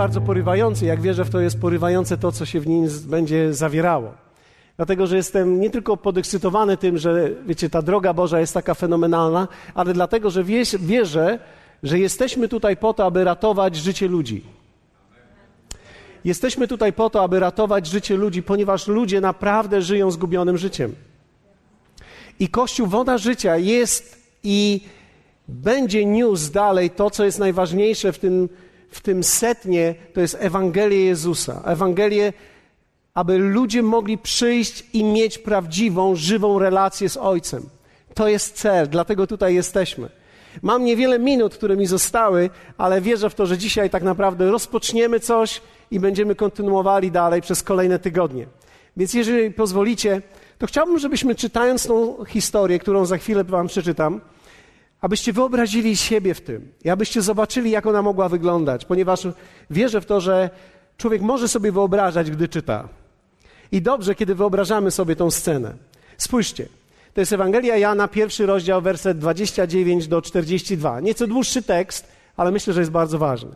bardzo porywający, jak wierzę w to, jest porywające to, co się w nim będzie zawierało. Dlatego, że jestem nie tylko podekscytowany tym, że wiecie, ta droga Boża jest taka fenomenalna, ale dlatego, że wierzę, że jesteśmy tutaj po to, aby ratować życie ludzi. Jesteśmy tutaj po to, aby ratować życie ludzi, ponieważ ludzie naprawdę żyją zgubionym życiem. I Kościół Woda Życia jest i będzie niósł dalej to, co jest najważniejsze w tym, w tym setnie, to jest Ewangelię Jezusa. Ewangelię, aby ludzie mogli przyjść i mieć prawdziwą, żywą relację z Ojcem. To jest cel, dlatego tutaj jesteśmy. Mam niewiele minut, które mi zostały, ale wierzę w to, że dzisiaj tak naprawdę rozpoczniemy coś i będziemy kontynuowali dalej przez kolejne tygodnie. Więc jeżeli pozwolicie, to chciałbym, żebyśmy czytając tą historię, którą za chwilę Wam przeczytam, abyście wyobrazili siebie w tym i abyście zobaczyli, jak ona mogła wyglądać, ponieważ wierzę w to, że człowiek może sobie wyobrażać, gdy czyta. I dobrze, kiedy wyobrażamy sobie tą scenę. Spójrzcie, to jest Ewangelia Jana, pierwszy rozdział, werset 29 do 42. Nieco dłuższy tekst, ale myślę, że jest bardzo ważny.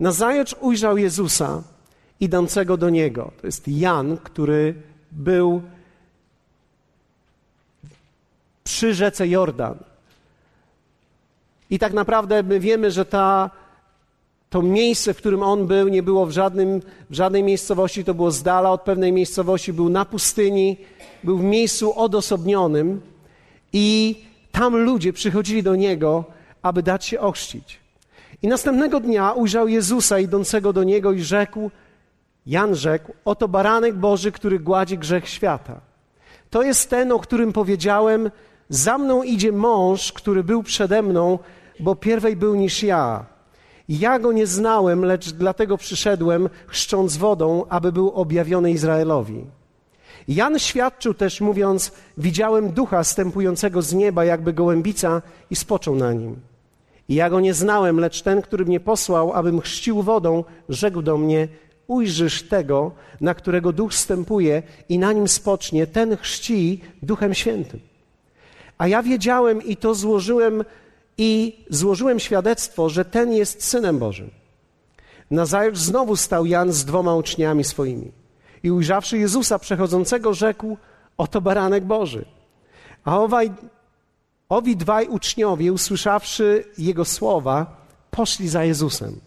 Nazajutrz ujrzał Jezusa idącego do niego. To jest Jan, który był przy rzece Jordan. I tak naprawdę my wiemy, że ta, to miejsce, w którym on był, nie było w, żadnym, w żadnej miejscowości, to było z dala od pewnej miejscowości, był na pustyni, był w miejscu odosobnionym i tam ludzie przychodzili do niego, aby dać się ochrzcić. I następnego dnia ujrzał Jezusa idącego do niego i rzekł, Jan rzekł, oto baranek Boży, który gładzi grzech świata. To jest ten, o którym powiedziałem, za mną idzie mąż, który był przede mną, bo pierwej był niż ja. Ja go nie znałem, lecz dlatego przyszedłem, chrzcząc wodą, aby był objawiony Izraelowi. Jan świadczył też, mówiąc: Widziałem ducha stępującego z nieba, jakby gołębica, i spoczął na nim. I ja go nie znałem, lecz ten, który mnie posłał, abym chrzcił wodą, rzekł do mnie: Ujrzysz tego, na którego duch stępuje, i na nim spocznie, ten chrzci duchem świętym. A ja wiedziałem i to złożyłem i złożyłem świadectwo, że ten jest synem Bożym. Nazajutrz znowu stał Jan z dwoma uczniami swoimi. I ujrzawszy Jezusa przechodzącego, rzekł: Oto baranek Boży. A owaj, owi dwaj uczniowie, usłyszawszy jego słowa, poszli za Jezusem.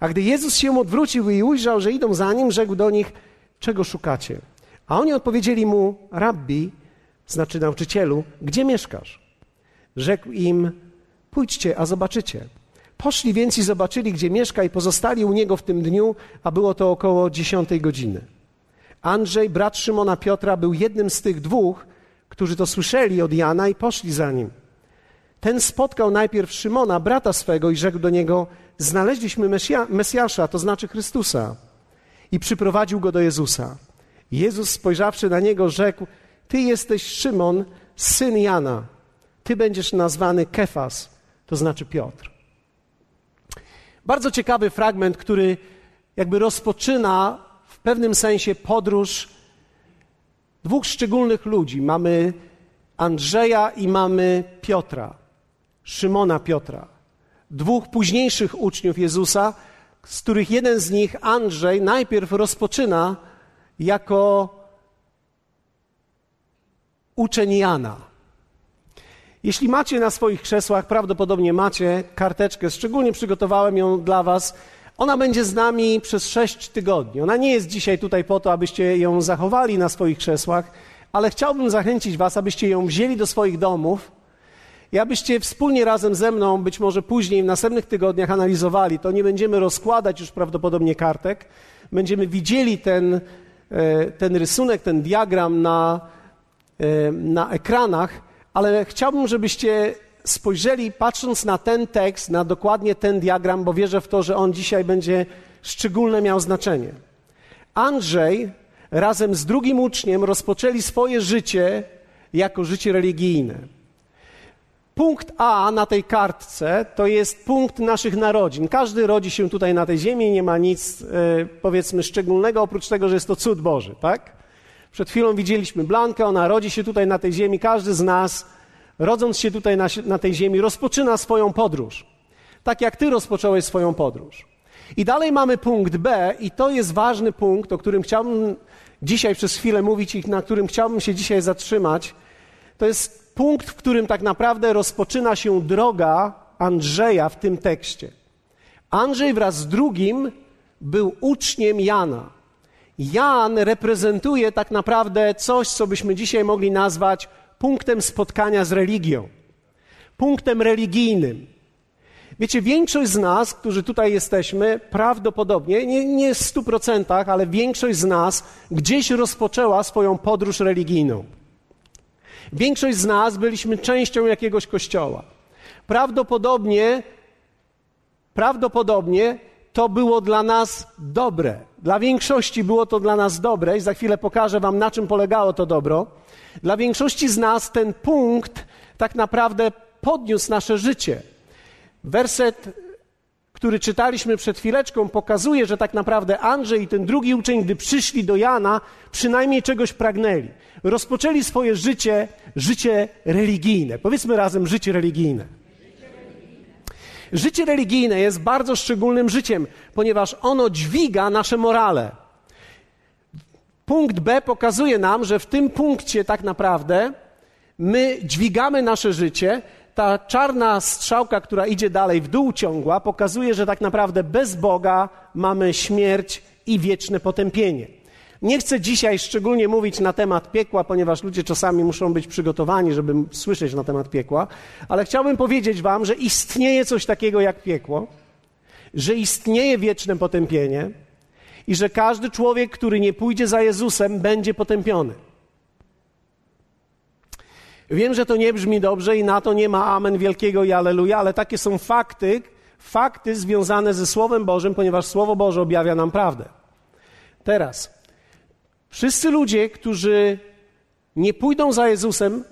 A gdy Jezus się odwrócił i ujrzał, że idą za nim, rzekł do nich: Czego szukacie? A oni odpowiedzieli mu: Rabbi, znaczy nauczycielu, gdzie mieszkasz? Rzekł im: Pójdźcie, a zobaczycie. Poszli więc i zobaczyli, gdzie mieszka, i pozostali u niego w tym dniu, a było to około dziesiątej godziny. Andrzej, brat Szymona Piotra, był jednym z tych dwóch, którzy to słyszeli od Jana i poszli za nim. Ten spotkał najpierw Szymona, brata swego, i rzekł do niego: Znaleźliśmy Mesja, Mesjasza, to znaczy Chrystusa. I przyprowadził go do Jezusa. Jezus, spojrzawszy na niego, rzekł: Ty jesteś Szymon, syn Jana. Ty będziesz nazwany Kefas, to znaczy Piotr. Bardzo ciekawy fragment, który jakby rozpoczyna w pewnym sensie podróż dwóch szczególnych ludzi. Mamy Andrzeja i mamy Piotra, Szymona Piotra. Dwóch późniejszych uczniów Jezusa, z których jeden z nich, Andrzej, najpierw rozpoczyna jako uczeń Jana. Jeśli macie na swoich krzesłach, prawdopodobnie macie karteczkę, szczególnie przygotowałem ją dla Was. Ona będzie z nami przez sześć tygodni. Ona nie jest dzisiaj tutaj po to, abyście ją zachowali na swoich krzesłach, ale chciałbym zachęcić Was, abyście ją wzięli do swoich domów i abyście wspólnie razem ze mną, być może później w następnych tygodniach analizowali. To nie będziemy rozkładać już prawdopodobnie kartek. Będziemy widzieli ten, e, ten rysunek, ten diagram na, e, na ekranach ale chciałbym, żebyście spojrzeli, patrząc na ten tekst, na dokładnie ten diagram, bo wierzę w to, że on dzisiaj będzie szczególne miał znaczenie. Andrzej razem z drugim uczniem rozpoczęli swoje życie jako życie religijne. Punkt A na tej kartce to jest punkt naszych narodzin. Każdy rodzi się tutaj na tej ziemi, nie ma nic, e, powiedzmy, szczególnego, oprócz tego, że jest to cud Boży, tak? Przed chwilą widzieliśmy Blankę, ona rodzi się tutaj na tej ziemi. Każdy z nas, rodząc się tutaj na, na tej ziemi, rozpoczyna swoją podróż. Tak jak ty rozpocząłeś swoją podróż. I dalej mamy punkt B, i to jest ważny punkt, o którym chciałbym dzisiaj przez chwilę mówić i na którym chciałbym się dzisiaj zatrzymać. To jest punkt, w którym tak naprawdę rozpoczyna się droga Andrzeja w tym tekście. Andrzej wraz z drugim był uczniem Jana. Jan reprezentuje tak naprawdę coś, co byśmy dzisiaj mogli nazwać punktem spotkania z religią, punktem religijnym. Wiecie, większość z nas, którzy tutaj jesteśmy, prawdopodobnie, nie, nie w stu procentach, ale większość z nas gdzieś rozpoczęła swoją podróż religijną. Większość z nas byliśmy częścią jakiegoś kościoła. Prawdopodobnie, prawdopodobnie to było dla nas dobre. Dla większości było to dla nas dobre i za chwilę pokażę Wam, na czym polegało to dobro. Dla większości z nas ten punkt tak naprawdę podniósł nasze życie. Werset, który czytaliśmy przed chwileczką, pokazuje, że tak naprawdę Andrzej i ten drugi uczeń, gdy przyszli do Jana, przynajmniej czegoś pragnęli. Rozpoczęli swoje życie, życie religijne. Powiedzmy razem, życie religijne. Życie religijne jest bardzo szczególnym życiem, ponieważ ono dźwiga nasze morale. Punkt B pokazuje nam, że w tym punkcie tak naprawdę my dźwigamy nasze życie. Ta czarna strzałka, która idzie dalej w dół ciągła, pokazuje, że tak naprawdę bez Boga mamy śmierć i wieczne potępienie. Nie chcę dzisiaj szczególnie mówić na temat piekła, ponieważ ludzie czasami muszą być przygotowani, żeby słyszeć na temat piekła, ale chciałbym powiedzieć Wam, że istnieje coś takiego jak piekło, że istnieje wieczne potępienie i że każdy człowiek, który nie pójdzie za Jezusem, będzie potępiony. Wiem, że to nie brzmi dobrze i na to nie ma amen wielkiego i aleluja, ale takie są fakty, fakty związane ze Słowem Bożym, ponieważ Słowo Boże objawia nam prawdę. Teraz, Wszyscy ludzie, którzy nie pójdą za Jezusem,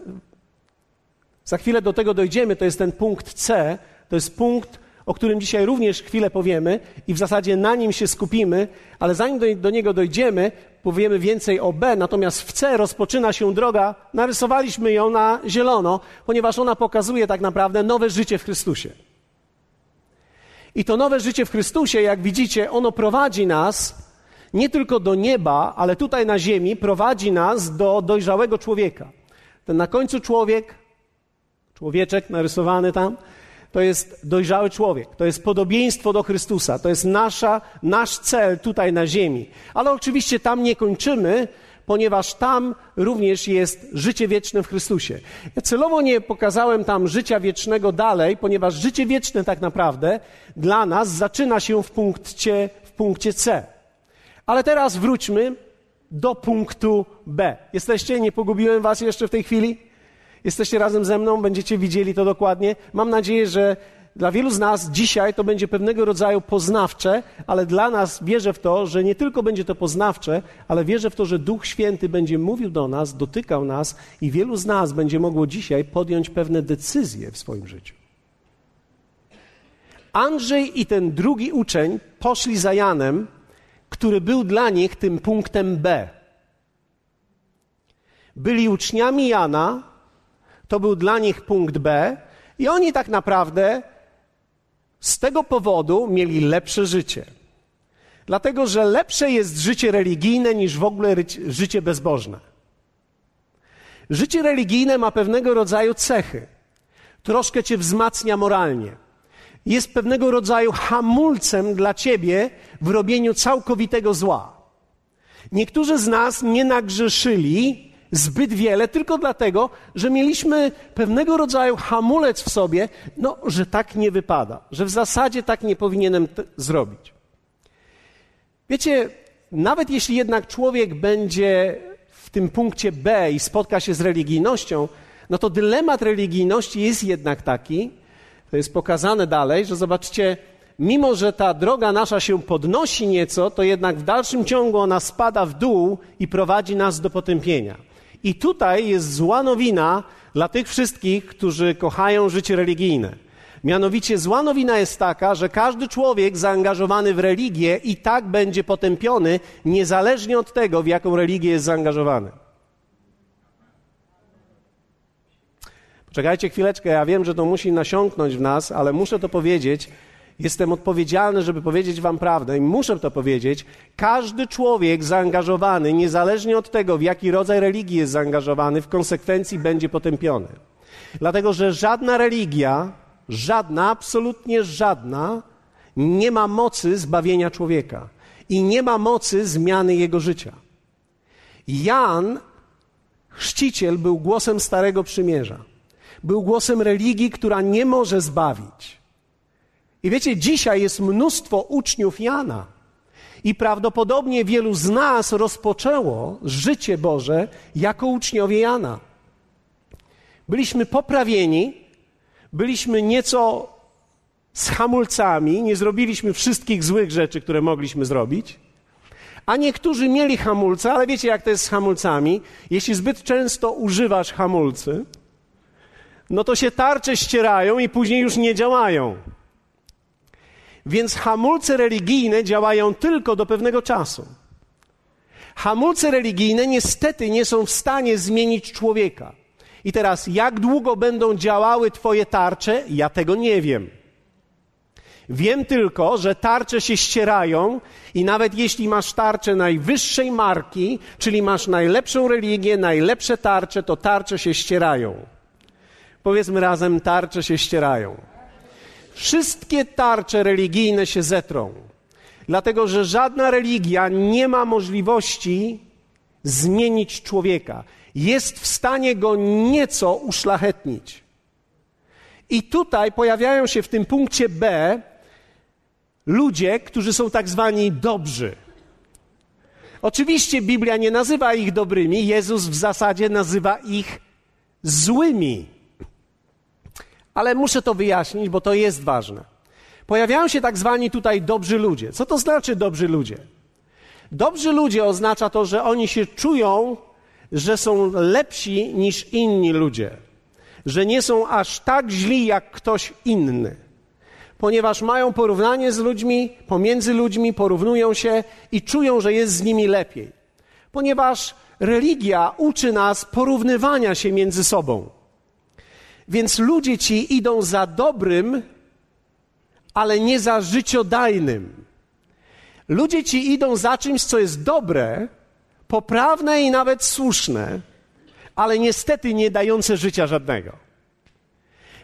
za chwilę do tego dojdziemy, to jest ten punkt C, to jest punkt, o którym dzisiaj również chwilę powiemy i w zasadzie na nim się skupimy, ale zanim do, do, niego dojdziemy, powiemy więcej o B, natomiast w C rozpoczyna się droga, narysowaliśmy ją na zielono, ponieważ ona pokazuje tak naprawdę nowe życie w Chrystusie. I to nowe życie w Chrystusie, jak widzicie, ono prowadzi nas nie tylko do nieba, ale tutaj na ziemi prowadzi nas do dojrzałego człowieka. Ten na końcu człowiek, człowieczek narysowany tam, to jest dojrzały człowiek, to jest podobieństwo do Chrystusa, to jest nasza, nasz cel tutaj na ziemi. Ale oczywiście tam nie kończymy, ponieważ tam również jest życie wieczne w Chrystusie. Ja celowo nie pokazałem tam życia wiecznego dalej, ponieważ życie wieczne tak naprawdę dla nas zaczyna się w punkcie, w punkcie C. Ale teraz wróćmy do punktu B. Jesteście? Nie pogubiłem Was jeszcze w tej chwili? Jesteście razem ze mną? Będziecie widzieli to dokładnie? Mam nadzieję, że dla wielu z nas dzisiaj to będzie pewnego rodzaju poznawcze, ale dla nas wierzę w to, że nie tylko będzie to poznawcze, ale wierzę w to, że Duch Święty będzie mówił do nas, dotykał nas i wielu z nas będzie mogło dzisiaj podjąć pewne decyzje w swoim życiu. Andrzej i ten drugi uczeń poszli za Janem który był dla nich tym punktem B. Byli uczniami Jana, to był dla nich punkt B, i oni tak naprawdę z tego powodu mieli lepsze życie. Dlatego, że lepsze jest życie religijne niż w ogóle życie bezbożne. Życie religijne ma pewnego rodzaju cechy. Troszkę cię wzmacnia moralnie jest pewnego rodzaju hamulcem dla ciebie w robieniu całkowitego zła. Niektórzy z nas nie nagrzeszyli zbyt wiele tylko dlatego, że mieliśmy pewnego rodzaju hamulec w sobie, no, że tak nie wypada, że w zasadzie tak nie powinienem zrobić. Wiecie, nawet jeśli jednak człowiek będzie w tym punkcie B i spotka się z religijnością, no to dylemat religijności jest jednak taki, to jest pokazane dalej, że zobaczcie, mimo że ta droga nasza się podnosi nieco, to jednak w dalszym ciągu ona spada w dół i prowadzi nas do potępienia. I tutaj jest zła nowina dla tych wszystkich, którzy kochają życie religijne. Mianowicie zła nowina jest taka, że każdy człowiek zaangażowany w religię i tak będzie potępiony, niezależnie od tego, w jaką religię jest zaangażowany. Czekajcie chwileczkę, ja wiem, że to musi nasiąknąć w nas, ale muszę to powiedzieć. Jestem odpowiedzialny, żeby powiedzieć Wam prawdę i muszę to powiedzieć. Każdy człowiek zaangażowany, niezależnie od tego, w jaki rodzaj religii jest zaangażowany, w konsekwencji będzie potępiony. Dlatego, że żadna religia, żadna, absolutnie żadna, nie ma mocy zbawienia człowieka i nie ma mocy zmiany jego życia. Jan, chrzciciel, był głosem Starego Przymierza. Był głosem religii, która nie może zbawić. I wiecie, dzisiaj jest mnóstwo uczniów Jana. I prawdopodobnie wielu z nas rozpoczęło życie Boże jako uczniowie Jana. Byliśmy poprawieni, byliśmy nieco z hamulcami, nie zrobiliśmy wszystkich złych rzeczy, które mogliśmy zrobić. A niektórzy mieli hamulce, ale wiecie, jak to jest z hamulcami. Jeśli zbyt często używasz hamulcy, no to się tarcze ścierają i później już nie działają. Więc hamulce religijne działają tylko do pewnego czasu. Hamulce religijne niestety nie są w stanie zmienić człowieka. I teraz, jak długo będą działały Twoje tarcze, ja tego nie wiem. Wiem tylko, że tarcze się ścierają i nawet jeśli masz tarczę najwyższej marki, czyli masz najlepszą religię, najlepsze tarcze, to tarcze się ścierają. Powiedzmy razem, tarcze się ścierają. Wszystkie tarcze religijne się zetrą, dlatego że żadna religia nie ma możliwości zmienić człowieka. Jest w stanie go nieco uszlachetnić. I tutaj pojawiają się w tym punkcie B ludzie, którzy są tak zwani dobrzy. Oczywiście Biblia nie nazywa ich dobrymi, Jezus w zasadzie nazywa ich złymi. Ale muszę to wyjaśnić, bo to jest ważne. Pojawiają się tak zwani tutaj dobrzy ludzie. Co to znaczy dobrzy ludzie? Dobrzy ludzie oznacza to, że oni się czują, że są lepsi niż inni ludzie, że nie są aż tak źli jak ktoś inny ponieważ mają porównanie z ludźmi, pomiędzy ludźmi, porównują się i czują, że jest z nimi lepiej. Ponieważ religia uczy nas porównywania się między sobą. Więc ludzie ci idą za dobrym, ale nie za życiodajnym. Ludzie ci idą za czymś, co jest dobre, poprawne i nawet słuszne, ale niestety nie dające życia żadnego.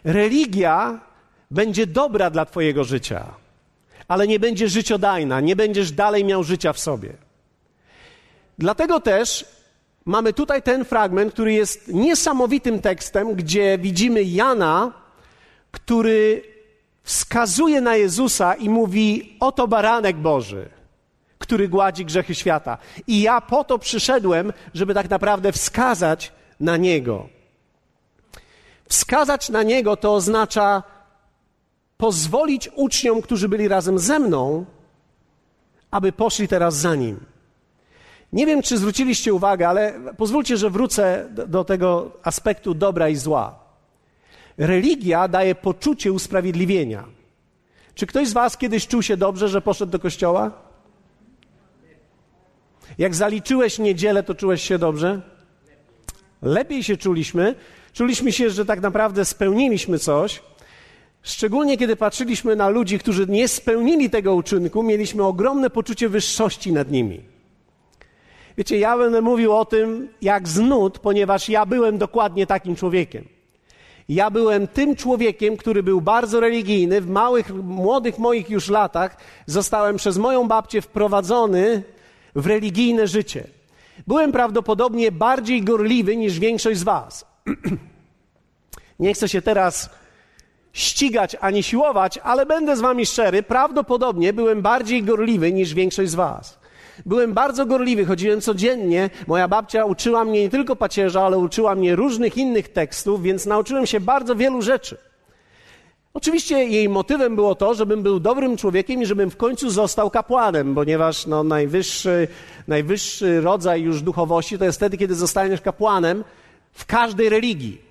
Religia będzie dobra dla Twojego życia, ale nie będzie życiodajna, nie będziesz dalej miał życia w sobie. Dlatego też mamy tutaj ten fragment, który jest niesamowitym tekstem, gdzie widzimy Jana, który wskazuje na Jezusa i mówi: Oto baranek Boży, który gładzi grzechy świata. I ja po to przyszedłem, żeby tak naprawdę wskazać na Niego. Wskazać na Niego to oznacza pozwolić uczniom, którzy byli razem ze mną, aby poszli teraz za nim. Nie wiem, czy zwróciliście uwagę, ale pozwólcie, że wrócę do tego aspektu dobra i zła. Religia daje poczucie usprawiedliwienia. Czy ktoś z Was kiedyś czuł się dobrze, że poszedł do kościoła? Jak zaliczyłeś niedzielę, to czułeś się dobrze? Lepiej się czuliśmy. Czuliśmy się, że tak naprawdę spełniliśmy coś. Szczególnie kiedy patrzyliśmy na ludzi, którzy nie spełnili tego uczynku, mieliśmy ogromne poczucie wyższości nad nimi. Wiecie, ja będę mówił o tym jak z nut, ponieważ ja byłem dokładnie takim człowiekiem. Ja byłem tym człowiekiem, który był bardzo religijny. W małych, młodych moich już latach zostałem przez moją babcię wprowadzony w religijne życie. Byłem prawdopodobnie bardziej gorliwy niż większość z Was. Nie chcę się teraz ścigać ani siłować, ale będę z wami szczery, prawdopodobnie byłem bardziej gorliwy niż większość z was. Byłem bardzo gorliwy, chodziłem codziennie. Moja babcia uczyła mnie nie tylko pacierza, ale uczyła mnie różnych innych tekstów, więc nauczyłem się bardzo wielu rzeczy. Oczywiście jej motywem było to, żebym był dobrym człowiekiem i żebym w końcu został kapłanem, ponieważ no, najwyższy, najwyższy rodzaj już duchowości to jest wtedy, kiedy zostaniesz kapłanem w każdej religii.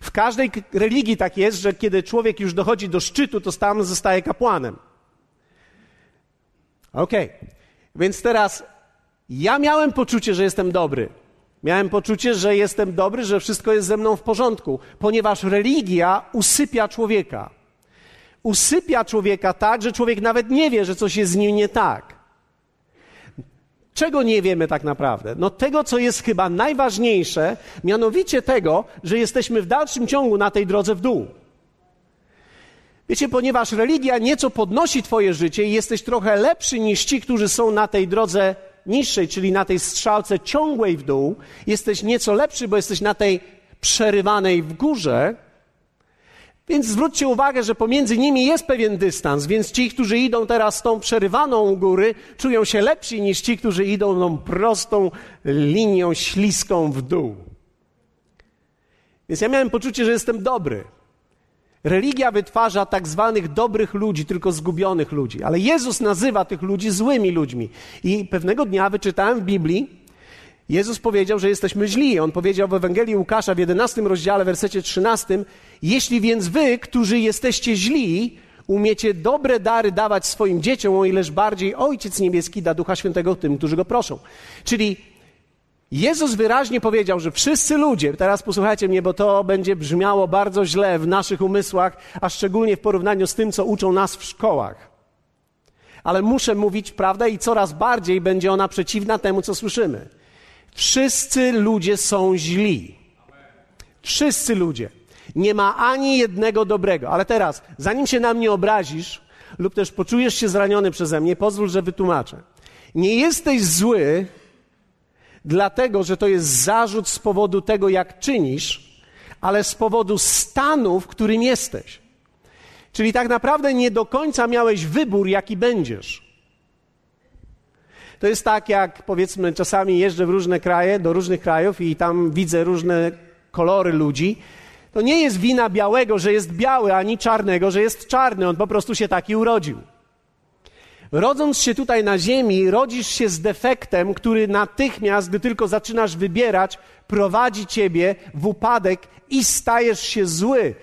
W każdej religii tak jest, że kiedy człowiek już dochodzi do szczytu, to tam zostaje kapłanem. Okej, okay. więc teraz ja miałem poczucie, że jestem dobry. Miałem poczucie, że jestem dobry, że wszystko jest ze mną w porządku, ponieważ religia usypia człowieka. usypia człowieka tak, że człowiek nawet nie wie, że coś jest z nim nie tak. Czego nie wiemy tak naprawdę? No tego, co jest chyba najważniejsze, mianowicie tego, że jesteśmy w dalszym ciągu na tej drodze w dół. Wiecie, ponieważ religia nieco podnosi Twoje życie i jesteś trochę lepszy niż ci, którzy są na tej drodze niższej, czyli na tej strzałce ciągłej w dół, jesteś nieco lepszy, bo jesteś na tej przerywanej w górze. Więc zwróćcie uwagę, że pomiędzy nimi jest pewien dystans, więc ci, którzy idą teraz tą przerywaną góry, czują się lepsi niż ci, którzy idą tą prostą linią śliską w dół. Więc ja miałem poczucie, że jestem dobry. Religia wytwarza tak zwanych dobrych ludzi, tylko zgubionych ludzi. Ale Jezus nazywa tych ludzi złymi ludźmi. I pewnego dnia wyczytałem w Biblii, Jezus powiedział, że jesteśmy źli. On powiedział w Ewangelii Łukasza w 11 rozdziale, wersecie 13: Jeśli więc wy, którzy jesteście źli, umiecie dobre dary dawać swoim dzieciom, o ileż bardziej Ojciec Niebieski da Ducha Świętego tym, którzy go proszą. Czyli Jezus wyraźnie powiedział, że wszyscy ludzie, teraz posłuchajcie mnie, bo to będzie brzmiało bardzo źle w naszych umysłach, a szczególnie w porównaniu z tym, co uczą nas w szkołach. Ale muszę mówić prawdę i coraz bardziej będzie ona przeciwna temu, co słyszymy. Wszyscy ludzie są źli. Wszyscy ludzie. Nie ma ani jednego dobrego. Ale teraz, zanim się na mnie obrazisz lub też poczujesz się zraniony przeze mnie, pozwól, że wytłumaczę. Nie jesteś zły, dlatego że to jest zarzut z powodu tego, jak czynisz, ale z powodu stanu, w którym jesteś. Czyli tak naprawdę nie do końca miałeś wybór, jaki będziesz. To jest tak, jak powiedzmy, czasami jeżdżę w różne kraje, do różnych krajów i tam widzę różne kolory ludzi. To nie jest wina białego, że jest biały, ani czarnego, że jest czarny. On po prostu się taki urodził. Rodząc się tutaj na ziemi, rodzisz się z defektem, który natychmiast, gdy tylko zaczynasz wybierać, prowadzi ciebie w upadek i stajesz się zły.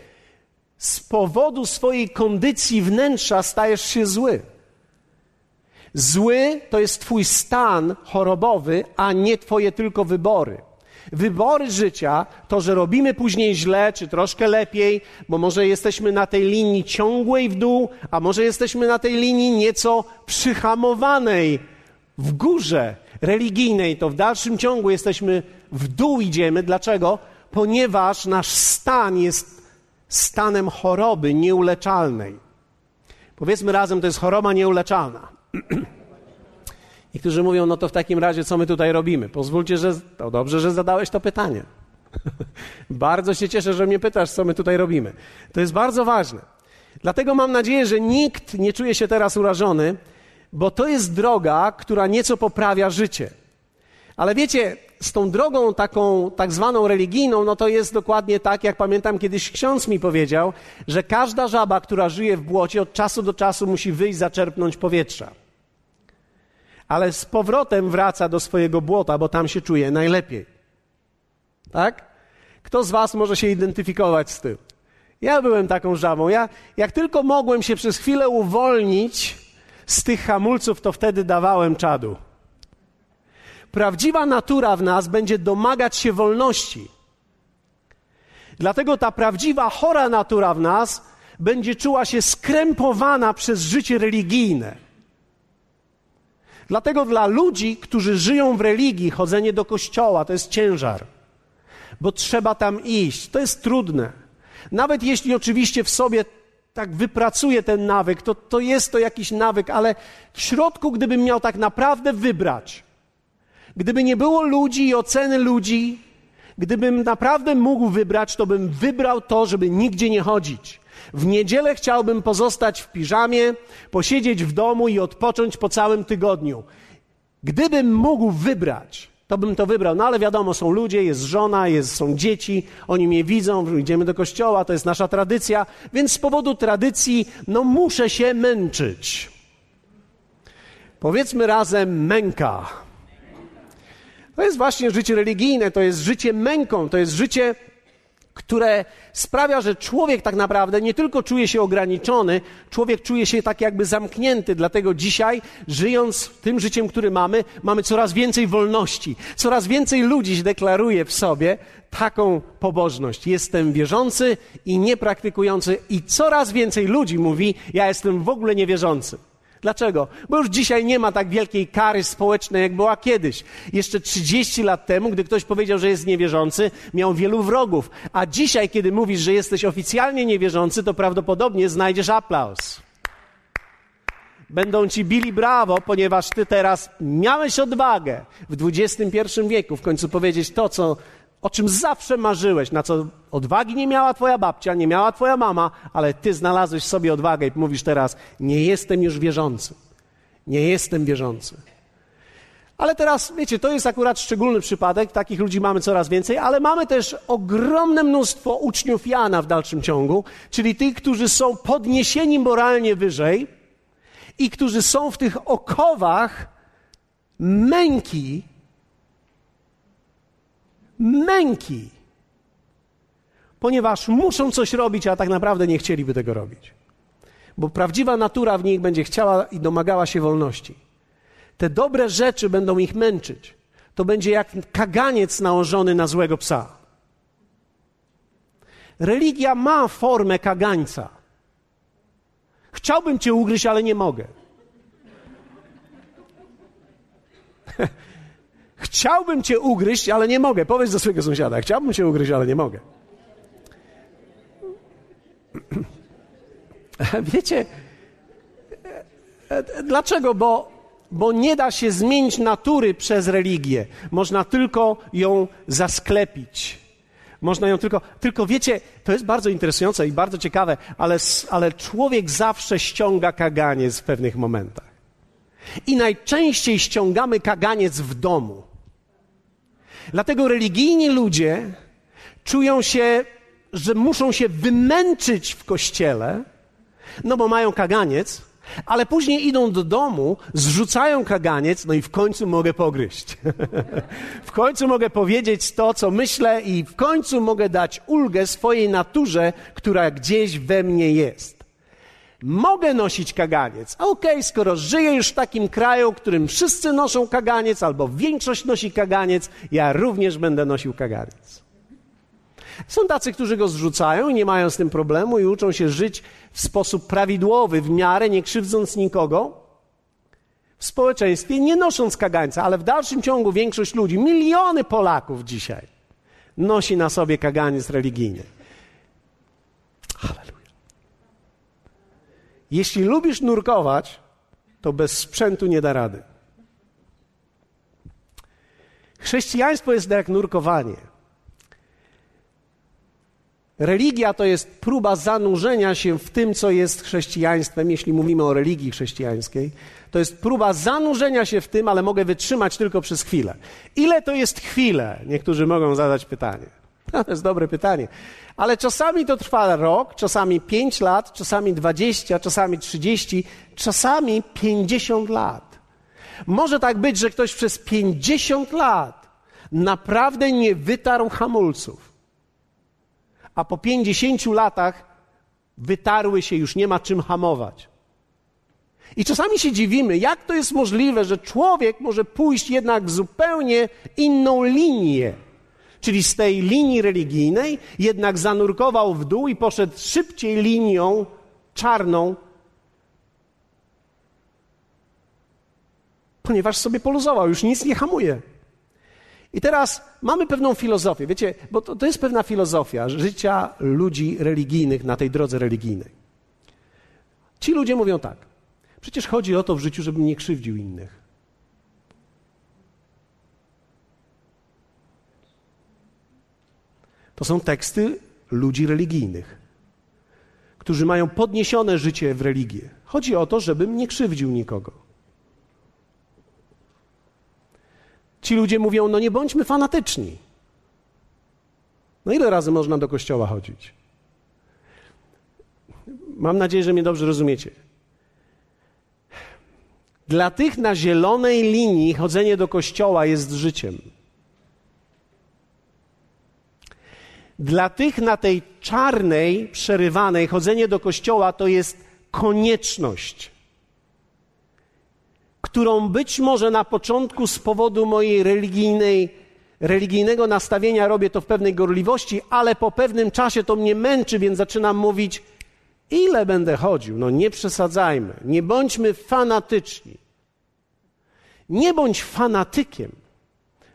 Z powodu swojej kondycji wnętrza stajesz się zły. Zły to jest Twój stan chorobowy, a nie Twoje tylko wybory. Wybory życia to, że robimy później źle, czy troszkę lepiej, bo może jesteśmy na tej linii ciągłej w dół, a może jesteśmy na tej linii nieco przyhamowanej w górze religijnej, to w dalszym ciągu jesteśmy w dół idziemy. Dlaczego? Ponieważ nasz stan jest stanem choroby nieuleczalnej. Powiedzmy razem, to jest choroba nieuleczalna. Niektórzy mówią, no to w takim razie co my tutaj robimy? Pozwólcie, że to dobrze, że zadałeś to pytanie. bardzo się cieszę, że mnie pytasz, co my tutaj robimy. To jest bardzo ważne. Dlatego mam nadzieję, że nikt nie czuje się teraz urażony, bo to jest droga, która nieco poprawia życie. Ale wiecie, z tą drogą taką tak zwaną religijną, no to jest dokładnie tak, jak pamiętam kiedyś ksiądz mi powiedział, że każda żaba, która żyje w błocie, od czasu do czasu musi wyjść, zaczerpnąć powietrza ale z powrotem wraca do swojego błota, bo tam się czuje najlepiej. Tak? Kto z Was może się identyfikować z tym? Ja byłem taką żabą. Ja, jak tylko mogłem się przez chwilę uwolnić z tych hamulców, to wtedy dawałem czadu. Prawdziwa natura w nas będzie domagać się wolności. Dlatego ta prawdziwa, chora natura w nas będzie czuła się skrępowana przez życie religijne. Dlatego dla ludzi, którzy żyją w religii, chodzenie do kościoła to jest ciężar, bo trzeba tam iść. To jest trudne. Nawet jeśli oczywiście w sobie tak wypracuje ten nawyk, to, to jest to jakiś nawyk, ale w środku, gdybym miał tak naprawdę wybrać, gdyby nie było ludzi i oceny ludzi, gdybym naprawdę mógł wybrać, to bym wybrał to, żeby nigdzie nie chodzić. W niedzielę chciałbym pozostać w piżamie, posiedzieć w domu i odpocząć po całym tygodniu. Gdybym mógł wybrać, to bym to wybrał. No ale wiadomo, są ludzie, jest żona, jest, są dzieci, oni mnie widzą, idziemy do kościoła, to jest nasza tradycja, więc z powodu tradycji, no muszę się męczyć. Powiedzmy razem męka. To jest właśnie życie religijne, to jest życie męką, to jest życie które sprawia, że człowiek tak naprawdę nie tylko czuje się ograniczony, człowiek czuje się tak jakby zamknięty. Dlatego dzisiaj, żyjąc tym życiem, które mamy, mamy coraz więcej wolności. Coraz więcej ludzi deklaruje w sobie taką pobożność. Jestem wierzący i niepraktykujący, i coraz więcej ludzi mówi: Ja jestem w ogóle niewierzący. Dlaczego? Bo już dzisiaj nie ma tak wielkiej kary społecznej, jak była kiedyś. Jeszcze 30 lat temu, gdy ktoś powiedział, że jest niewierzący, miał wielu wrogów. A dzisiaj, kiedy mówisz, że jesteś oficjalnie niewierzący, to prawdopodobnie znajdziesz aplauz. Będą ci bili brawo, ponieważ ty teraz miałeś odwagę w XXI wieku w końcu powiedzieć to, co o czym zawsze marzyłeś, na co odwagi nie miała twoja babcia, nie miała twoja mama, ale ty znalazłeś sobie odwagę i mówisz teraz: Nie jestem już wierzący. Nie jestem wierzący. Ale teraz, wiecie, to jest akurat szczególny przypadek, takich ludzi mamy coraz więcej, ale mamy też ogromne mnóstwo uczniów Jana w dalszym ciągu, czyli tych, którzy są podniesieni moralnie wyżej i którzy są w tych okowach męki męki, ponieważ muszą coś robić, a tak naprawdę nie chcieliby tego robić. Bo prawdziwa natura w nich będzie chciała i domagała się wolności. Te dobre rzeczy będą ich męczyć. To będzie jak kaganiec nałożony na złego psa. Religia ma formę kagańca. Chciałbym cię ugryźć, ale nie mogę. Chciałbym cię ugryźć, ale nie mogę. Powiedz do swojego sąsiada, chciałbym cię ugryźć, ale nie mogę. Wiecie, dlaczego? Bo, bo nie da się zmienić natury przez religię. Można tylko ją zasklepić. Można ją tylko. Tylko wiecie, to jest bardzo interesujące i bardzo ciekawe, ale, ale człowiek zawsze ściąga kaganiec w pewnych momentach. I najczęściej ściągamy kaganiec w domu. Dlatego religijni ludzie czują się, że muszą się wymęczyć w kościele, no bo mają kaganiec, ale później idą do domu, zrzucają kaganiec, no i w końcu mogę pogryźć. w końcu mogę powiedzieć to, co myślę, i w końcu mogę dać ulgę swojej naturze, która gdzieś we mnie jest. Mogę nosić kaganiec. Okej, okay, skoro żyję już w takim kraju, w którym wszyscy noszą kaganiec, albo większość nosi kaganiec, ja również będę nosił kaganiec. Są tacy, którzy go zrzucają i nie mają z tym problemu i uczą się żyć w sposób prawidłowy, w miarę, nie krzywdząc nikogo w społeczeństwie, nie nosząc kagańca, ale w dalszym ciągu większość ludzi, miliony Polaków dzisiaj, nosi na sobie kaganiec religijny. Halleluja. Jeśli lubisz nurkować, to bez sprzętu nie da rady. Chrześcijaństwo jest jak nurkowanie. Religia to jest próba zanurzenia się w tym, co jest chrześcijaństwem, jeśli mówimy o religii chrześcijańskiej. To jest próba zanurzenia się w tym, ale mogę wytrzymać tylko przez chwilę. Ile to jest chwilę? Niektórzy mogą zadać pytanie. To jest dobre pytanie. Ale czasami to trwa rok, czasami 5 lat, czasami 20, czasami 30, czasami 50 lat. Może tak być, że ktoś przez 50 lat naprawdę nie wytarł hamulców, a po 50 latach wytarły się, już nie ma czym hamować. I czasami się dziwimy, jak to jest możliwe, że człowiek może pójść jednak zupełnie inną linię czyli z tej linii religijnej, jednak zanurkował w dół i poszedł szybciej linią czarną, ponieważ sobie poluzował, już nic nie hamuje. I teraz mamy pewną filozofię, wiecie, bo to, to jest pewna filozofia życia ludzi religijnych na tej drodze religijnej. Ci ludzie mówią tak: przecież chodzi o to w życiu, żebym nie krzywdził innych. To są teksty ludzi religijnych, którzy mają podniesione życie w religię. Chodzi o to, żebym nie krzywdził nikogo. Ci ludzie mówią: No nie bądźmy fanatyczni. No ile razy można do kościoła chodzić? Mam nadzieję, że mnie dobrze rozumiecie. Dla tych na zielonej linii chodzenie do kościoła jest życiem. Dla tych na tej czarnej, przerywanej, chodzenie do kościoła to jest konieczność, którą być może na początku z powodu mojej religijnej, religijnego nastawienia robię to w pewnej gorliwości, ale po pewnym czasie to mnie męczy, więc zaczynam mówić, ile będę chodził? No nie przesadzajmy, nie bądźmy fanatyczni. Nie bądź fanatykiem.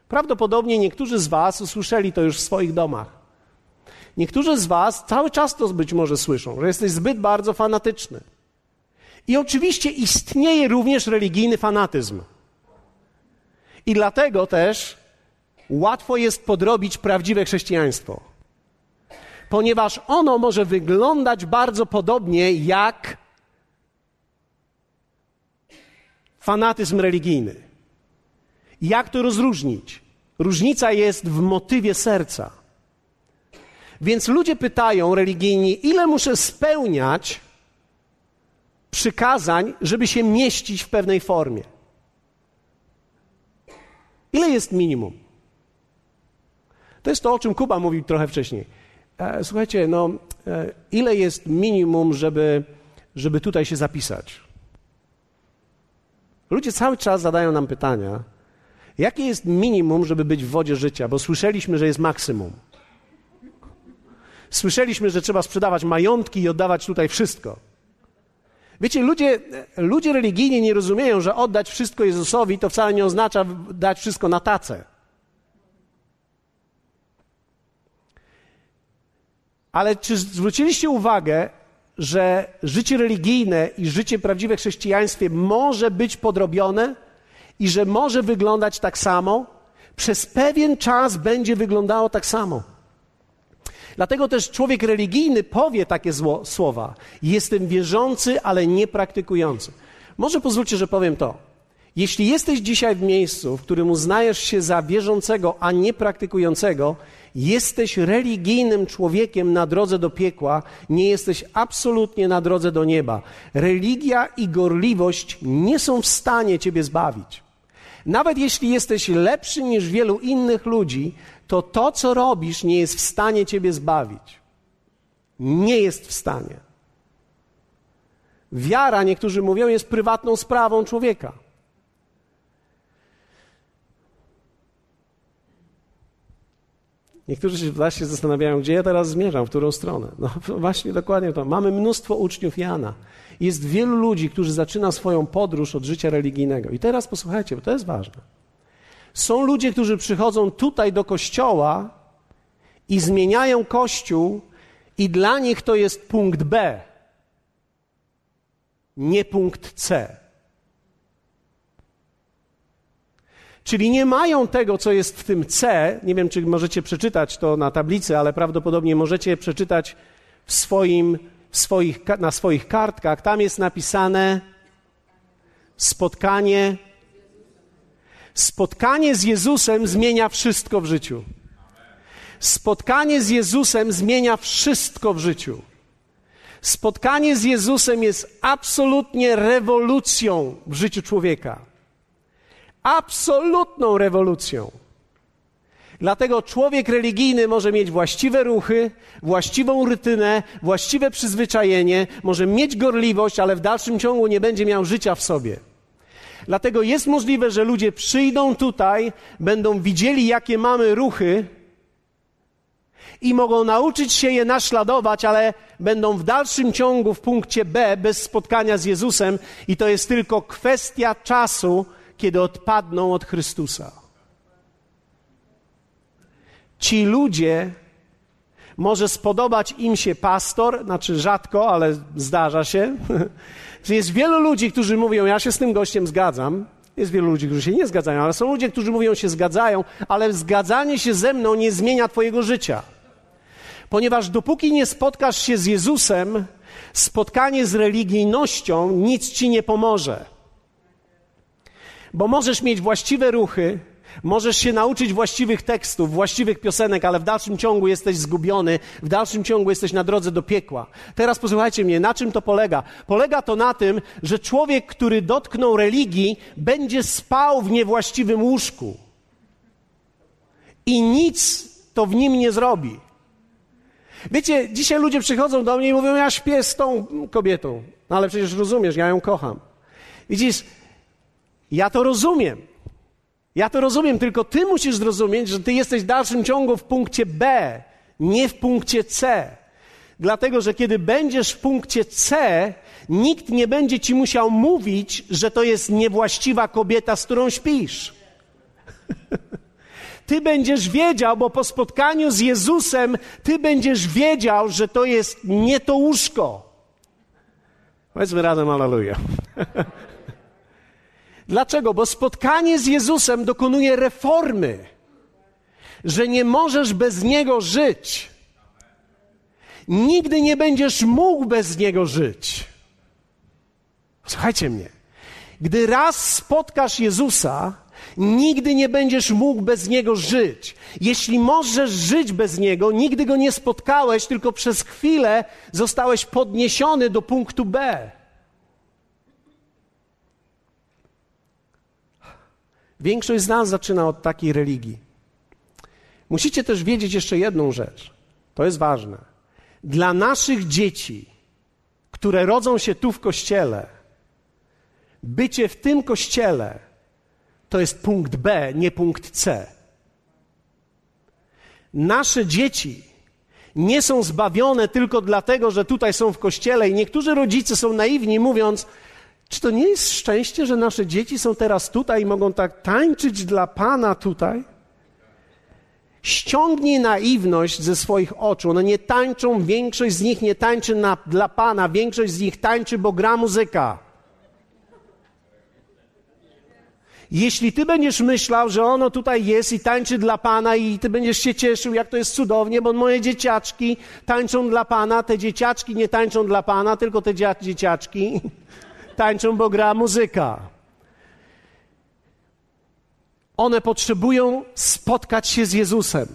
Prawdopodobnie niektórzy z Was usłyszeli to już w swoich domach. Niektórzy z Was cały czas to być może słyszą, że jesteś zbyt bardzo fanatyczny. I oczywiście istnieje również religijny fanatyzm. I dlatego też łatwo jest podrobić prawdziwe chrześcijaństwo. Ponieważ ono może wyglądać bardzo podobnie jak fanatyzm religijny. Jak to rozróżnić? Różnica jest w motywie serca. Więc ludzie pytają religijni, ile muszę spełniać przykazań, żeby się mieścić w pewnej formie. Ile jest minimum? To jest to, o czym Kuba mówił trochę wcześniej. E, słuchajcie, no, e, ile jest minimum, żeby, żeby tutaj się zapisać? Ludzie cały czas zadają nam pytania, jakie jest minimum, żeby być w wodzie życia, bo słyszeliśmy, że jest maksimum. Słyszeliśmy, że trzeba sprzedawać majątki i oddawać tutaj wszystko. Wiecie, ludzie, ludzie religijni nie rozumieją, że oddać wszystko Jezusowi to wcale nie oznacza dać wszystko na tacę. Ale czy zwróciliście uwagę, że życie religijne i życie prawdziwe chrześcijaństwie może być podrobione i że może wyglądać tak samo? Przez pewien czas będzie wyglądało tak samo. Dlatego też człowiek religijny powie takie zło, słowa: Jestem wierzący, ale nie praktykujący. Może pozwólcie, że powiem to. Jeśli jesteś dzisiaj w miejscu, w którym uznajesz się za wierzącego, a nie praktykującego, jesteś religijnym człowiekiem na drodze do piekła, nie jesteś absolutnie na drodze do nieba. Religia i gorliwość nie są w stanie ciebie zbawić. Nawet jeśli jesteś lepszy niż wielu innych ludzi, to to, co robisz, nie jest w stanie ciebie zbawić. Nie jest w stanie. Wiara, niektórzy mówią, jest prywatną sprawą człowieka. Niektórzy się się zastanawiają, gdzie ja teraz zmierzam, w którą stronę. No właśnie dokładnie to. Mamy mnóstwo uczniów Jana. Jest wielu ludzi, którzy zaczyna swoją podróż od życia religijnego. I teraz posłuchajcie, bo to jest ważne. Są ludzie, którzy przychodzą tutaj do kościoła i zmieniają kościół, i dla nich to jest punkt B, nie punkt C. Czyli nie mają tego, co jest w tym C. Nie wiem, czy możecie przeczytać to na tablicy, ale prawdopodobnie możecie przeczytać w swoim, w swoich, na swoich kartkach. Tam jest napisane spotkanie Spotkanie z Jezusem zmienia wszystko w życiu. Spotkanie z Jezusem zmienia wszystko w życiu. Spotkanie z Jezusem jest absolutnie rewolucją w życiu człowieka. Absolutną rewolucją. Dlatego człowiek religijny może mieć właściwe ruchy, właściwą rytynę, właściwe przyzwyczajenie, może mieć gorliwość, ale w dalszym ciągu nie będzie miał życia w sobie. Dlatego jest możliwe, że ludzie przyjdą tutaj, będą widzieli, jakie mamy ruchy i mogą nauczyć się je naśladować, ale będą w dalszym ciągu w punkcie B bez spotkania z Jezusem i to jest tylko kwestia czasu, kiedy odpadną od Chrystusa. Ci ludzie może spodobać im się pastor, znaczy rzadko, ale zdarza się, że jest wielu ludzi, którzy mówią, ja się z tym gościem zgadzam. Jest wielu ludzi, którzy się nie zgadzają, ale są ludzie, którzy mówią, się zgadzają, ale zgadzanie się ze mną nie zmienia Twojego życia. Ponieważ dopóki nie spotkasz się z Jezusem, spotkanie z religijnością nic ci nie pomoże. Bo możesz mieć właściwe ruchy, Możesz się nauczyć właściwych tekstów, właściwych piosenek, ale w dalszym ciągu jesteś zgubiony, w dalszym ciągu jesteś na drodze do piekła. Teraz posłuchajcie mnie, na czym to polega? Polega to na tym, że człowiek, który dotknął religii, będzie spał w niewłaściwym łóżku. I nic to w nim nie zrobi. Wiecie, dzisiaj ludzie przychodzą do mnie i mówią, ja śpię z tą kobietą. No ale przecież rozumiesz, ja ją kocham. Widzisz, ja to rozumiem. Ja to rozumiem, tylko ty musisz zrozumieć, że ty jesteś w dalszym ciągu w punkcie B, nie w punkcie C. Dlatego, że kiedy będziesz w punkcie C, nikt nie będzie ci musiał mówić, że to jest niewłaściwa kobieta, z którą śpisz. Ty będziesz wiedział, bo po spotkaniu z Jezusem, ty będziesz wiedział, że to jest nie to łóżko. Powiedzmy razem Alleluja. Dlaczego? Bo spotkanie z Jezusem dokonuje reformy, że nie możesz bez Niego żyć. Nigdy nie będziesz mógł bez Niego żyć. Słuchajcie mnie. Gdy raz spotkasz Jezusa, nigdy nie będziesz mógł bez Niego żyć. Jeśli możesz żyć bez Niego, nigdy Go nie spotkałeś, tylko przez chwilę zostałeś podniesiony do punktu B. Większość z nas zaczyna od takiej religii. Musicie też wiedzieć jeszcze jedną rzecz. To jest ważne. Dla naszych dzieci, które rodzą się tu w kościele, bycie w tym kościele to jest punkt B, nie punkt C. Nasze dzieci nie są zbawione tylko dlatego, że tutaj są w kościele i niektórzy rodzice są naiwni, mówiąc, czy to nie jest szczęście, że nasze dzieci są teraz tutaj i mogą tak tańczyć dla Pana tutaj? Ściągnij naiwność ze swoich oczu. One nie tańczą, większość z nich nie tańczy na, dla Pana, większość z nich tańczy, bo gra muzyka. Jeśli ty będziesz myślał, że ono tutaj jest i tańczy dla Pana i ty będziesz się cieszył, jak to jest cudownie, bo moje dzieciaczki tańczą dla Pana, te dzieciaczki nie tańczą dla Pana, tylko te dzieciaczki tańczą, bo gra muzyka. One potrzebują spotkać się z Jezusem.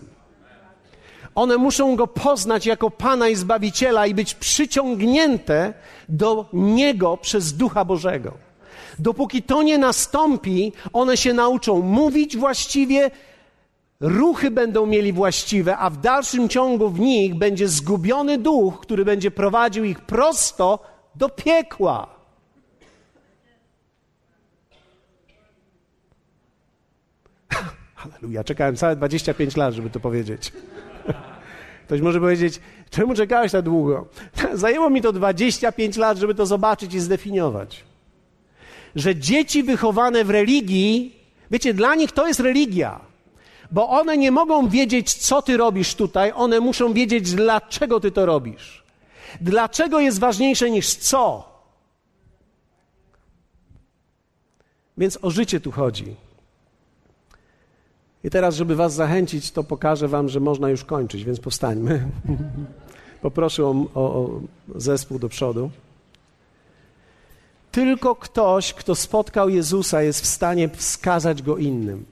One muszą go poznać jako Pana i Zbawiciela i być przyciągnięte do Niego przez Ducha Bożego. Dopóki to nie nastąpi, one się nauczą mówić właściwie, ruchy będą mieli właściwe, a w dalszym ciągu w nich będzie zgubiony duch, który będzie prowadził ich prosto do piekła. Halleluja, czekałem całe 25 lat, żeby to powiedzieć. Ktoś może powiedzieć, czemu czekałeś tak długo? Zajęło mi to 25 lat, żeby to zobaczyć i zdefiniować. Że dzieci wychowane w religii, wiecie, dla nich to jest religia. Bo one nie mogą wiedzieć, co ty robisz tutaj, one muszą wiedzieć, dlaczego ty to robisz. Dlaczego jest ważniejsze niż co. Więc o życie tu chodzi. I teraz, żeby Was zachęcić, to pokażę Wam, że można już kończyć, więc powstańmy. Poproszę o, o, o zespół do przodu. Tylko ktoś, kto spotkał Jezusa, jest w stanie wskazać go innym.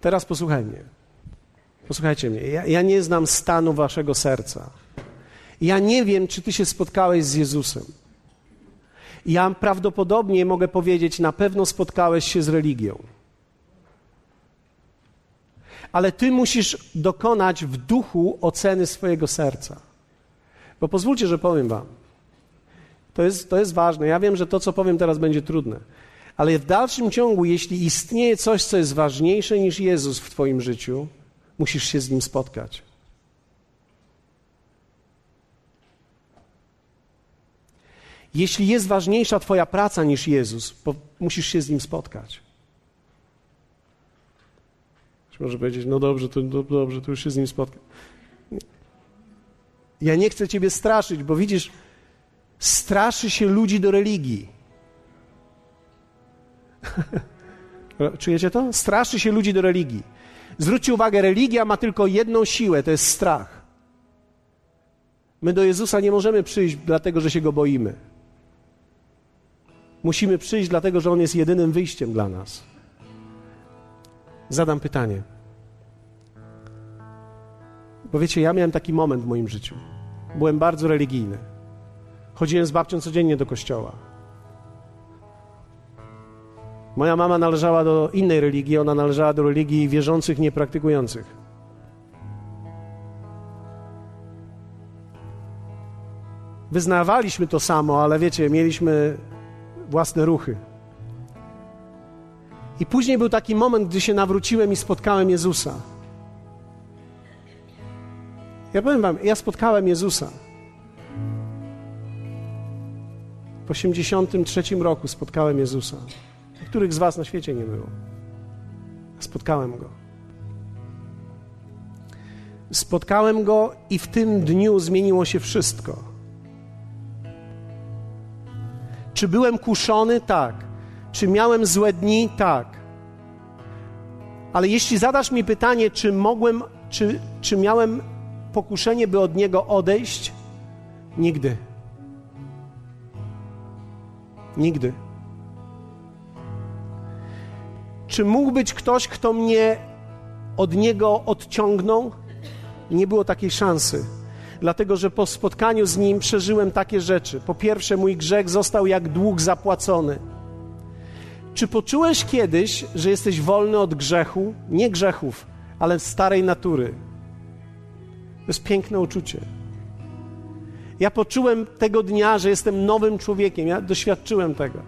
Teraz posłuchaj mnie. Posłuchajcie mnie. Ja, ja, nie znam stanu waszego serca. Ja nie wiem, czy ty się spotkałeś z Jezusem. Ja prawdopodobnie mogę powiedzieć, na pewno spotkałeś się z religią. Ale ty musisz dokonać w duchu oceny swojego serca. Bo pozwólcie, że powiem wam. To jest, to jest ważne. Ja wiem, że to, co powiem teraz, będzie trudne. Ale w dalszym ciągu, jeśli istnieje coś, co jest ważniejsze niż Jezus w Twoim życiu, musisz się z nim spotkać. Jeśli jest ważniejsza Twoja praca niż Jezus, musisz się z Nim spotkać. Może powiedzieć, no dobrze, to no dobrze, to już się z Nim spotkam. Ja nie chcę Ciebie straszyć, bo widzisz, straszy się ludzi do religii. Czujecie to? Straszy się ludzi do religii. Zwróćcie uwagę, religia ma tylko jedną siłę, to jest strach. My do Jezusa nie możemy przyjść, dlatego że się go boimy. Musimy przyjść, dlatego że On jest jedynym wyjściem dla nas. Zadam pytanie. Bo wiecie, ja miałem taki moment w moim życiu. Byłem bardzo religijny. Chodziłem z babcią codziennie do kościoła. Moja mama należała do innej religii, ona należała do religii wierzących, niepraktykujących. Wyznawaliśmy to samo, ale wiecie, mieliśmy własne ruchy. I później był taki moment, gdy się nawróciłem i spotkałem Jezusa. Ja powiem Wam, ja spotkałem Jezusa. W 83 roku spotkałem Jezusa. Których z Was na świecie nie było? Spotkałem Go. Spotkałem Go i w tym dniu zmieniło się wszystko. Czy byłem kuszony? Tak. Czy miałem złe dni? Tak. Ale jeśli zadasz mi pytanie, czy mogłem, czy, czy miałem pokuszenie, by od Niego odejść? Nigdy. Nigdy. Czy mógł być ktoś, kto mnie od Niego odciągnął? Nie było takiej szansy. Dlatego, że po spotkaniu z Nim przeżyłem takie rzeczy. Po pierwsze, mój grzech został jak dług zapłacony. Czy poczułeś kiedyś, że jesteś wolny od grzechu? Nie grzechów, ale starej natury. To jest piękne uczucie. Ja poczułem tego dnia, że jestem nowym człowiekiem. Ja doświadczyłem tego.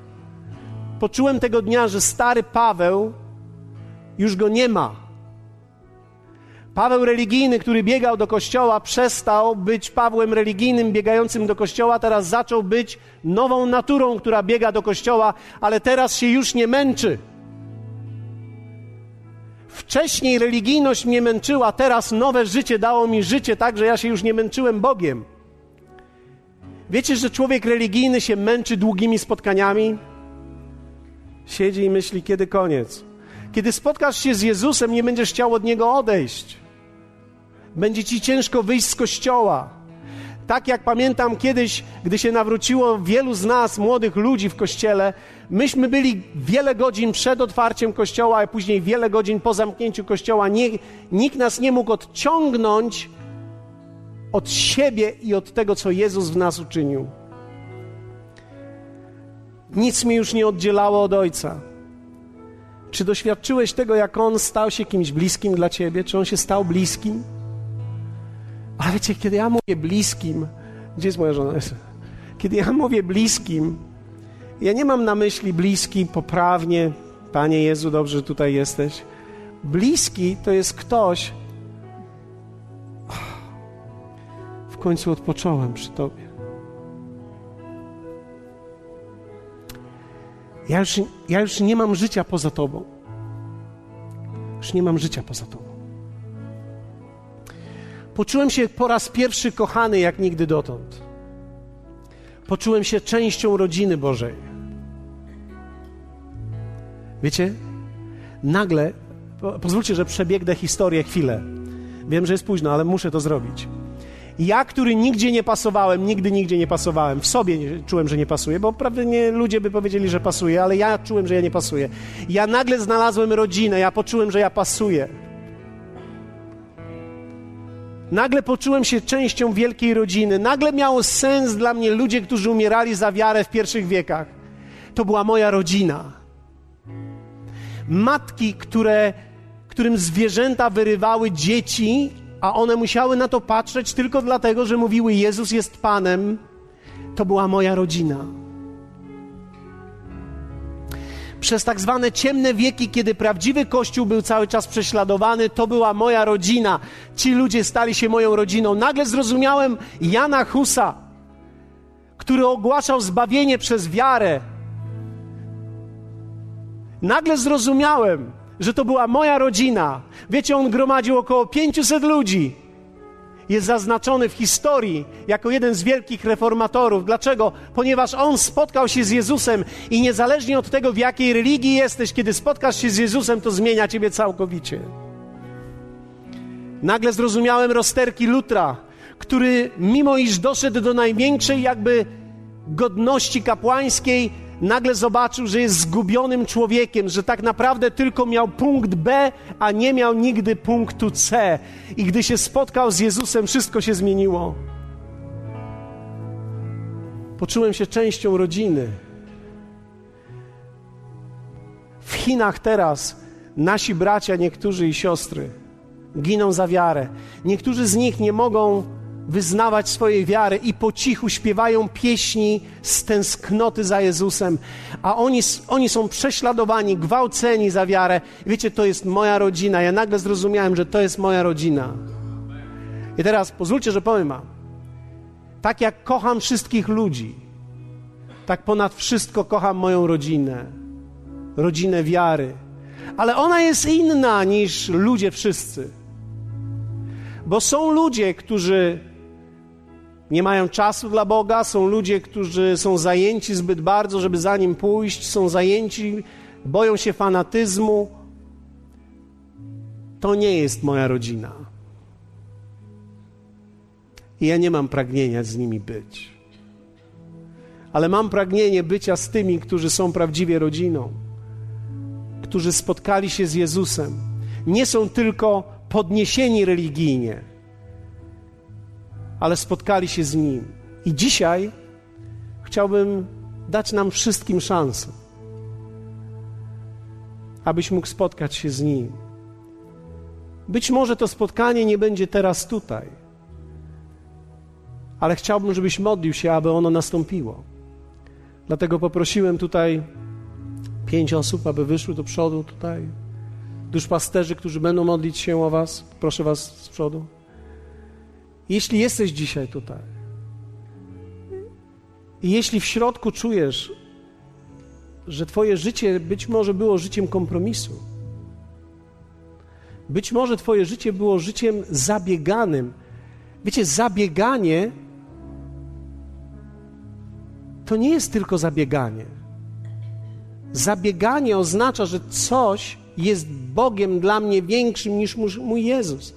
Poczułem tego dnia, że stary Paweł już go nie ma. Paweł religijny, który biegał do kościoła, przestał być Pawłem religijnym biegającym do kościoła, teraz zaczął być nową naturą, która biega do kościoła, ale teraz się już nie męczy. Wcześniej religijność mnie męczyła, teraz nowe życie dało mi życie, tak że ja się już nie męczyłem Bogiem. Wiecie, że człowiek religijny się męczy długimi spotkaniami? Siedzi i myśli, kiedy koniec. Kiedy spotkasz się z Jezusem, nie będziesz chciał od Niego odejść. Będzie ci ciężko wyjść z kościoła. Tak jak pamiętam kiedyś, gdy się nawróciło wielu z nas, młodych ludzi w kościele, myśmy byli wiele godzin przed otwarciem kościoła, a później wiele godzin po zamknięciu kościoła. Nie, nikt nas nie mógł odciągnąć od siebie i od tego, co Jezus w nas uczynił. Nic mi już nie oddzielało od Ojca. Czy doświadczyłeś tego, jak On stał się kimś bliskim dla Ciebie? Czy On się stał bliskim? Ale wiecie, kiedy ja mówię bliskim, gdzie jest moja żona? Kiedy ja mówię bliskim, ja nie mam na myśli bliski poprawnie, Panie Jezu, dobrze, że tutaj jesteś. Bliski to jest ktoś, w końcu odpocząłem przy Tobie. Ja już, ja już nie mam życia poza Tobą. Już nie mam życia poza Tobą. Poczułem się po raz pierwszy kochany jak nigdy dotąd. Poczułem się częścią rodziny Bożej. Wiecie, nagle, pozwólcie, że przebiegnę historię chwilę. Wiem, że jest późno, ale muszę to zrobić. Ja, który nigdzie nie pasowałem, nigdy nigdzie nie pasowałem, w sobie nie, czułem, że nie pasuje, bo prawdę ludzie by powiedzieli, że pasuje, ale ja czułem, że ja nie pasuję. Ja nagle znalazłem rodzinę, ja poczułem, że ja pasuję. Nagle poczułem się częścią wielkiej rodziny. Nagle miało sens dla mnie ludzie, którzy umierali za wiarę w pierwszych wiekach. To była moja rodzina. Matki, które, którym zwierzęta wyrywały dzieci, a one musiały na to patrzeć tylko dlatego, że mówiły: Jezus jest Panem. To była moja rodzina przez tak zwane ciemne wieki, kiedy prawdziwy Kościół był cały czas prześladowany, to była moja rodzina. Ci ludzie stali się moją rodziną. Nagle zrozumiałem Jana Husa, który ogłaszał zbawienie przez wiarę. Nagle zrozumiałem, że to była moja rodzina. Wiecie, on gromadził około 500 ludzi jest zaznaczony w historii jako jeden z wielkich reformatorów. Dlaczego? Ponieważ on spotkał się z Jezusem i niezależnie od tego, w jakiej religii jesteś, kiedy spotkasz się z Jezusem, to zmienia ciebie całkowicie. Nagle zrozumiałem rozterki Lutra, który mimo iż doszedł do największej jakby godności kapłańskiej, nagle zobaczył, że jest zgubionym człowiekiem, że tak naprawdę tylko miał punkt B, a nie miał nigdy punktu C. I gdy się spotkał z Jezusem, wszystko się zmieniło. Poczułem się częścią rodziny. W Chinach teraz nasi bracia, niektórzy i siostry giną za wiarę. Niektórzy z nich nie mogą wyznawać swojej wiary i po cichu śpiewają pieśni z tęsknoty za Jezusem, a oni, oni są prześladowani, gwałceni za wiarę. Wiecie, to jest moja rodzina. Ja nagle zrozumiałem, że to jest moja rodzina. I teraz pozwólcie, że powiem wam. Tak jak kocham wszystkich ludzi, tak ponad wszystko kocham moją rodzinę, rodzinę wiary. Ale ona jest inna niż ludzie wszyscy. Bo są ludzie, którzy nie mają czasu dla Boga, są ludzie, którzy są zajęci zbyt bardzo, żeby za nim pójść, są zajęci, boją się fanatyzmu. To nie jest moja rodzina. I ja nie mam pragnienia z nimi być. Ale mam pragnienie bycia z tymi, którzy są prawdziwie rodziną, którzy spotkali się z Jezusem. Nie są tylko podniesieni religijnie, ale spotkali się z Nim. I dzisiaj chciałbym dać nam wszystkim szansę, abyś mógł spotkać się z Nim. Być może to spotkanie nie będzie teraz tutaj, ale chciałbym, żebyś modlił się, aby ono nastąpiło. Dlatego poprosiłem tutaj pięć osób, aby wyszły do przodu tutaj. Duszpasterzy, którzy będą modlić się o Was, proszę Was z przodu. Jeśli jesteś dzisiaj tutaj i jeśli w środku czujesz, że Twoje życie być może było życiem kompromisu, być może Twoje życie było życiem zabieganym. Wiecie, zabieganie to nie jest tylko zabieganie. Zabieganie oznacza, że coś jest Bogiem dla mnie większym niż mój Jezus.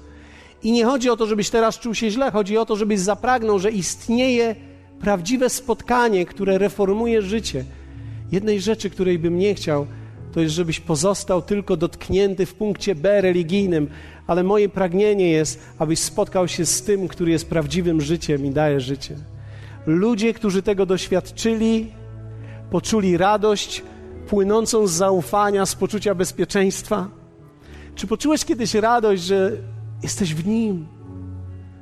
I nie chodzi o to, żebyś teraz czuł się źle, chodzi o to, żebyś zapragnął, że istnieje prawdziwe spotkanie, które reformuje życie. Jednej rzeczy, której bym nie chciał, to jest, żebyś pozostał tylko dotknięty w punkcie B religijnym, ale moje pragnienie jest, abyś spotkał się z tym, który jest prawdziwym życiem i daje życie. Ludzie, którzy tego doświadczyli, poczuli radość płynącą z zaufania, z poczucia bezpieczeństwa. Czy poczułeś kiedyś radość, że jesteś w Nim,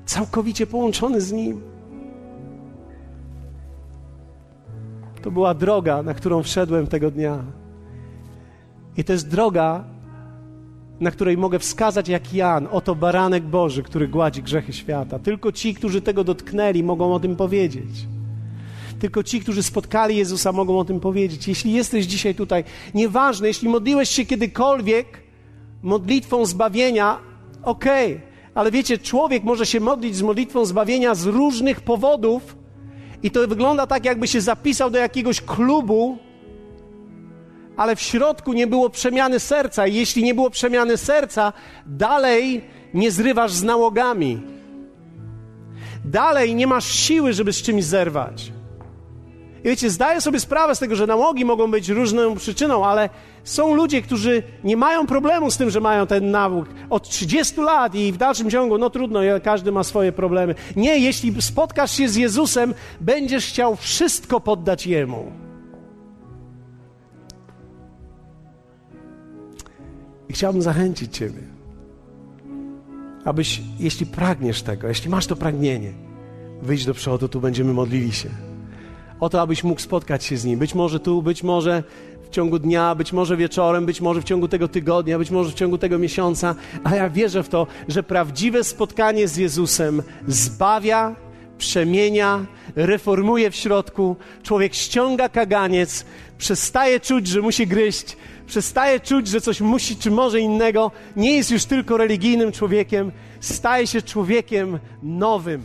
całkowicie połączony z Nim? To była droga, na którą wszedłem tego dnia. I to jest droga, na której mogę wskazać jak Jan, oto baranek Boży, który gładzi grzechy świata. Tylko ci, którzy tego dotknęli, mogą o tym powiedzieć. Tylko ci, którzy spotkali Jezusa, mogą o tym powiedzieć. Jeśli jesteś dzisiaj tutaj, nieważne, jeśli modliłeś się kiedykolwiek modlitwą zbawienia, okej, okay. ale wiecie, człowiek może się modlić z modlitwą zbawienia z różnych powodów i to wygląda tak, jakby się zapisał do jakiegoś klubu, ale w środku nie było przemiany serca. I jeśli nie było przemiany serca, dalej nie zrywasz z nałogami. Dalej nie masz siły, żeby z czymś zerwać. I wiecie, zdaję sobie sprawę z tego, że nałogi mogą być różną przyczyną, ale są ludzie, którzy nie mają problemu z tym, że mają ten nawóg od 30 lat i w dalszym ciągu, no trudno, każdy ma swoje problemy. Nie, jeśli spotkasz się z Jezusem, będziesz chciał wszystko poddać Jemu. I chciałbym zachęcić Ciebie, abyś, jeśli pragniesz tego, jeśli masz to pragnienie, wyjdź do przodu, tu będziemy modlili się. O to, abyś mógł spotkać się z Nim. Być może tu, być może w ciągu dnia, być może wieczorem, być może w ciągu tego tygodnia, być może w ciągu tego miesiąca, ale ja wierzę w to, że prawdziwe spotkanie z Jezusem zbawia, przemienia, reformuje w środku. Człowiek ściąga kaganiec, przestaje czuć, że musi gryźć, przestaje czuć, że coś musi czy może innego, nie jest już tylko religijnym człowiekiem, staje się człowiekiem nowym.